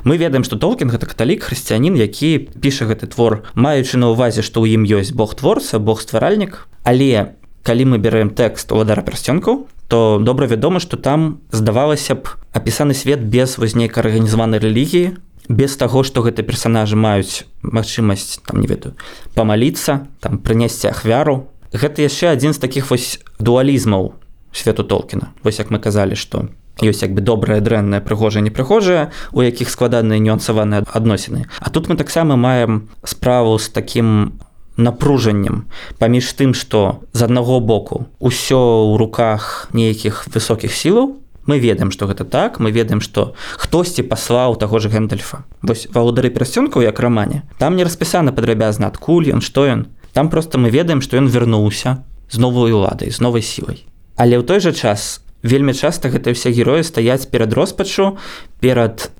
мы ведаем што толкін гэта каталік хрысціянін які піша гэты твор маючы на ўвазе што ў ім ёсць бог творца бог стваральнік. Але калі мы бярэм тэкст уладара прасцёнку то добра вядома што там здавалася б апісаны свет без вось нейкай арганізаванай рэлігіі без таго што гэты персонажы маюць магчымасць там не ведаю памаліцца там прынесці ахвяру. Гэта яшчэ адзін з такіх вось дуалізмаў свету толкіна. Вось як мы казалі што ёсць як бы добрая дрэнная прыгожая непрыгожая у якіх складаныя нюансаваныя адносіны. А тут мы таксама маем справу з таким напружаннем паміж тым што з аднаго боку усё ў руках нейкіх высокіх сілаў мы ведаем што гэта так мы ведаем што хтосьці паслаў таго ж гендальфа вось валодары перасцёнкаў як рамане там не распісана падрабязна адкуль ён што ён. Там просто мы ведаем што ён вярнуўся з новой уладай з новай сілай. Але ў той жа час вельмі часта гэтыя ўсе героі стаяць перад роспачу перад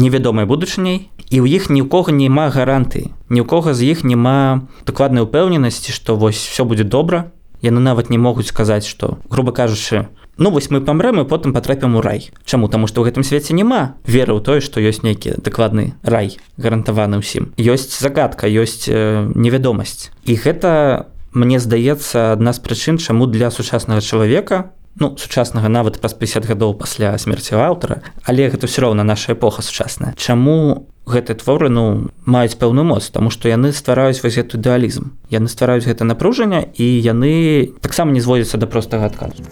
невядомай будучыняй і ў іх ні ў кого няма гарантыі. Ні ў кого з іх няма дакладнай упэўненасці што вось все будзе добра. Яны нават не могуць сказаць што грубо кажучы ну вось мы памрэм і потым патрапім у рай Чаму? Таму што ў гэтым свеце няма веры ў тое што ёсць нейкі дакладны рай гарантаваны ўсім. Ёсць загадка ёсць э, невядомасць. І гэта мне здаецца адна з прычын чаму для сучаснага чалавека ну сучаснага нават праз 50 гадоў пасля смерці аўтара але гэта ўсё роўна наша эпоха сучасная. Чаму гэтыя творы ну маюць пэўную моц? Тому што яны ствараюць гэты ідэалізм яны ствараюць гэта напружанне і яны таксама не зводзяцца да простага адказу.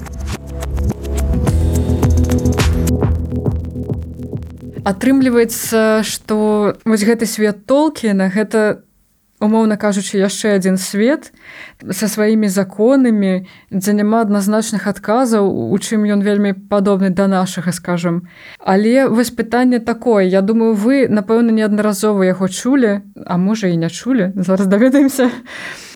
Атрымліваецца што вось гэты свет толкіна гэта умоўна кажучы яшчэ адзін свет са сваімі законамі дзе няма адназначных адказаў у чым ён вельмі падобны да нашага скажам. Але вось пытанне такое. Я думаю вы напэўна неаднаразова яго чулі а можа і не чулі зараз даведаемся.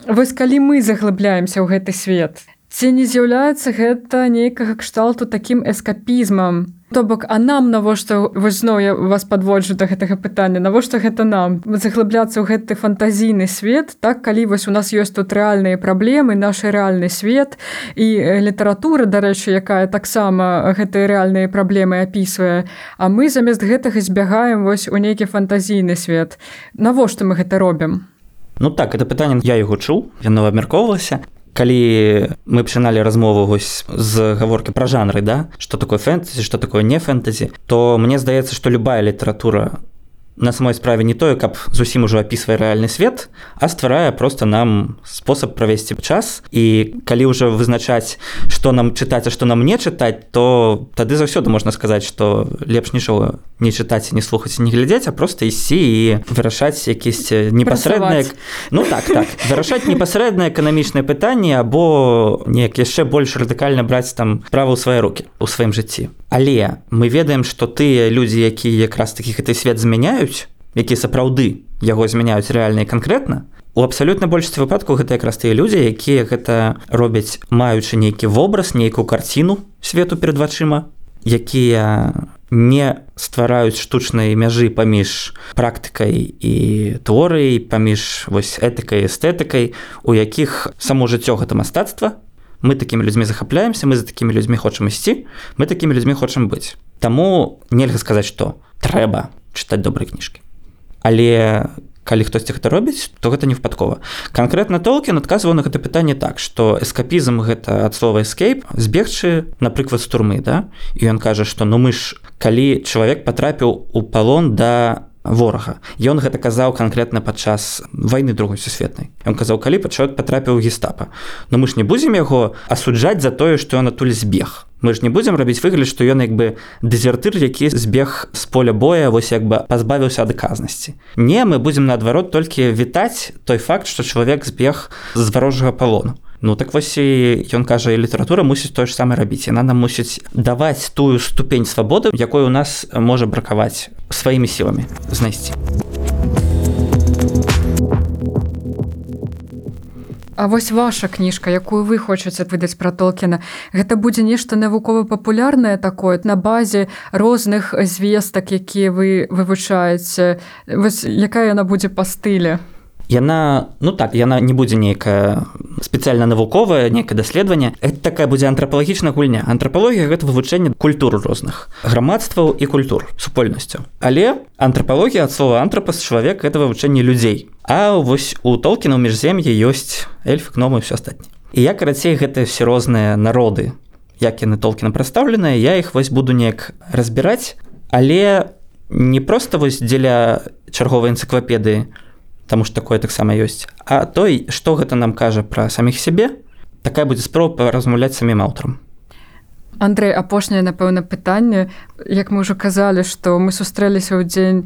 Вось калі мы заглыбляемся ў гэты свет ці не з'яўляецца гэта нейкага кшталту такім эскапізмам То бок а нам навошта вось зноў я вас подводжу да гэтага пытання навошта гэта нам? Заглыбляцца ў гэты фантазійны свет так калі вось у нас ёсць тут рэальныя праблемы наш рэальны свет і літаратура дарэчы якая таксама гэтыя рэальныя праблемы апісвае А мы замест гэтага збягаем вось у нейкі фантазійны свет. Навошта мы гэта робім? Ну так это пытанне я яго чуў яно абмяркоўвалася калі мы пачыналі размову вось з гаворкі пра жанры да что такое фэнтэзі что такое не фэнтэзі то мне здаецца што любая літаратура на самой справе не тое каб зусім ужо апісвае рэальны свет а стварае просто нам спосаб правесці час. І калі ўжо вызначаць што нам чытаць а што нам не чытаць то тады заўсёды можна сказаць што лепш нічога не чытаць не слухаць не глядзець а просто ісці і вырашаць якісь непасрэдныя ну так так вырашаць непасрэднае эканамічнае пытанне або неяк яшчэ больш радыкальна браць там права ў свае руки у сваім жыцці. Але мы ведаем што тыя людзі якія якраз такі гэты свет змяняюць якія сапраўды яго змяняюць рэальна і канкрэтна у абсалютна большасці выпадку гэта якраз тыя людзі якія гэта робяць маючы нейкі вобраз нейкую карціну свету перад вачыма якія не ствараюць штучнай мяжы паміж практыкай і творай паміж вось этыкай эстэтыкай у якіх само жыццё гэта мастацтва. Мы такімі людзьмі захапляемся мы за такімі людзьмі хочам ісці мы такімі людзьмі хочам быць. Таму нельга сказаць што трэба чытаць добрыя кніжкі але калі хтосьці гэта робіць то гэта не выпадкова канкрэтна толкін адказваў на гэта пытанне так што эскапізм гэта ад слова эскейп збегчы напрыклад з турмы да? І ён кажа што ну мы ж калі чалавек патрапіў у палон да ворага. Ён гэта казаў канкрэтна падчас войны другой сусветнай. Ён казаў калі пачат патрапіў гестапа. Но мы ж не будзем яго асуджаць за тое што ён адтуль збег. Мы ж не будзем рабіць выгляд што ён як бы дэзертыр які збег з поля боя вось як бы пазбавіўся адаказнасці не мы будзем наадварот толькі вітаць той факт што чалавек збег з варожага палону Ну так вось і ён кажа літаратура мусіць тое ж самае рабіць. Яна нам мусіць даваць тую ступень свабоды якой у нас можа бракаваць сваімі сіламі знайсці А вось ваша кніжка якую вы хочаце выдаць пра толкіна. Гэта будзе нешта навукова-папулярнае такое на базе розных звестак якія вы вывучаеце. Вось якая яна будзе па стыле яна ну так яна не будзе нейкая спецыяльна навуковая некае даследаванне это такая будзе антрапалагічная гульня антрапалогія гэта вывучэнне культур розных грамадстваў і культур супольнасцю але антрапалогія ад слова антрапас чалавек это вывучэнне людзей а вось у толкіна міжзем'я ёсць эльф кному все астатні і я карацей гэта все розныя народы як яны толкіна прадстаўленыя я іх вось буду неяк разбіраць але не просто вось дзеля чарговай энцыклапедыі Таму ж такое таксама ёсць. А той, што гэта нам кажа пра саміх сябе, такая будзе спроба размаўляць самім аўтарам. Андрей апошняе напэўна пытанне як мы ўжо казалі што мы сустрэліся ў дзень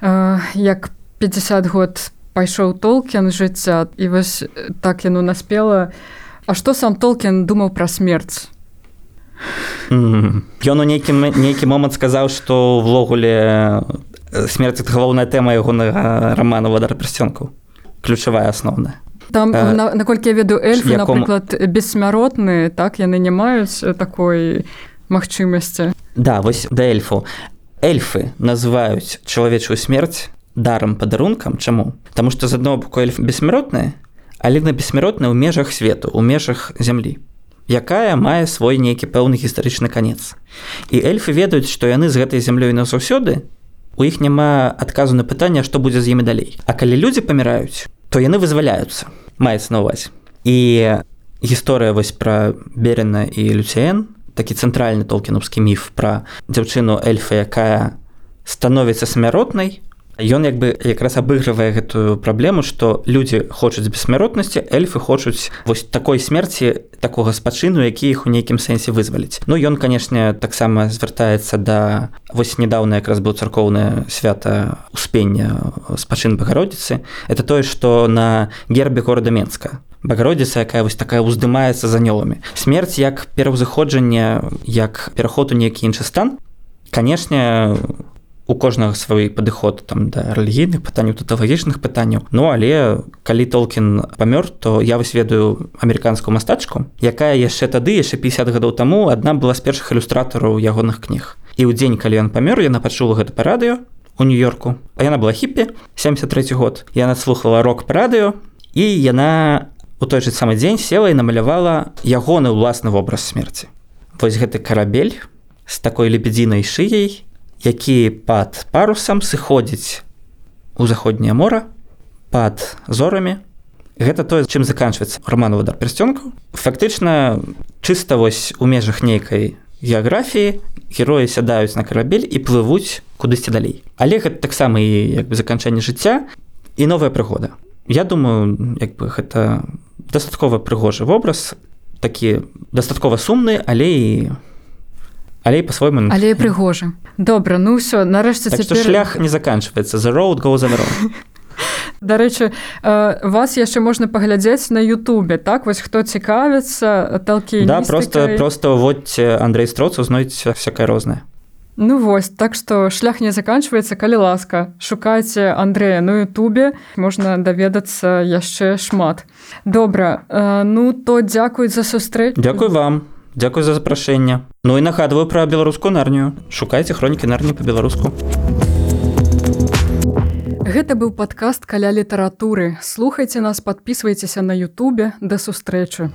э, як 50 год пайшоў толкен жыцця і вось так яно наспела А што сам толкен думаў пра смерць Ён у нейкім нейкі момант сказаў што ўвогуле смерць это галоўная тэма ягонага рамана вадар прасцёнкаў ключавая асноўная там э, на, наколькі я веду эльф якому... напрыклад бессмяротны так яны не маюць такой магчымасці да вось да эльфу. Эльфы называюць чалавечую смерць дарам падарункам чаму Таму што з адного боку эльф бессмяротныя але на бессмяротны ў межах свету у межах зямлі якая мае свой нейкі пэўны гістарычны канец. І эльфы ведаюць, што яны з гэтай зямлёй назаўсёды, у іх няма адказу на пытанне, што будзе з імі далей. А калі людзі паміраюць, то яны вызваляюцца, маецца на ўвазе. І гісторыя вось пра берена і люцеен, такі цэнтральны толкінаўскі міф пра дзяўчыну эльфа, якая становіцца смяротнай, Ён як бы якраз абыгрывае гэтую праблему, што людзі хочуць бессмяротнасці, эльфы хочуць вось такой смерці такога спачыну, які іх у нейкім сэнсе вызваліць. Ну ён, канешне, таксама звяртаецца да вось нядаўна якраз быў царкоўнае свята успення спачын багародзіцы. Это тое, што на гербе горада Менска багародзіца якая вось такая ўздымаецца за анёламі смерць як пераўзыходжанне як пераход у нейкі іншы стан канешне у кожнага свой падыход там да рэлігійных пытанняў туталагічных пытанняў. Ну але калі толкін памёр то я вось ведаю амерыканскую мастачку якая яшчэ тады яшчэ 50 гадоў таму адна была з першых ілюстратараў ягоных кніг. І ў дзень калі ён памёр яна пачула гэта па радыё у нью-йорку. А яна была хіппі 73 год. Яна слухала рок па радыё і яна у той же самы дзень села і намалявала ягоны ўласны вобраз смерці. Вось гэты карабель з такой лебедзінай шыяй які пад парусам сыходзіць у заходняе мора пад зорамі. Гэта тое чым заканчваецца роману да персцёнку фактычна чыста вось у межах нейкай геаграфіі героі сядаюць на карабель і плывуць кудысьці далей. Але гэта таксама і як бы заканчэнне жыцця і новая прыгода. Я думаю як бы гэта дастаткова прыгожы вобраз такі дастаткова сумны але і але по-свойму але прыгожа добра ну все нарэшце так цяпер... шлях не заканчваецца за роуд go за Дарэчы вас яшчэ можна паглядзець на Ютубе так? Вось хто цікавіцца талкі да просто просто уводьце Андрей строцу знойдзеце всякое рознае Ну вось так што шлях не заканчваецца калі ласка шукайце Андрэя на Ютубе можна даведацца яшчэ шмат. Добра ну то дзякуй за сустрэч Дякуй вам Дзякуй за запрашэнне. Ну і нагадваю пра беларускую нарнію. Шукайце хронікі нарні па-беларуску. Гэта быў падкаст каля літаратуры. Слухайце нас, падпісвайцеся на Ютубе да сустрэчы.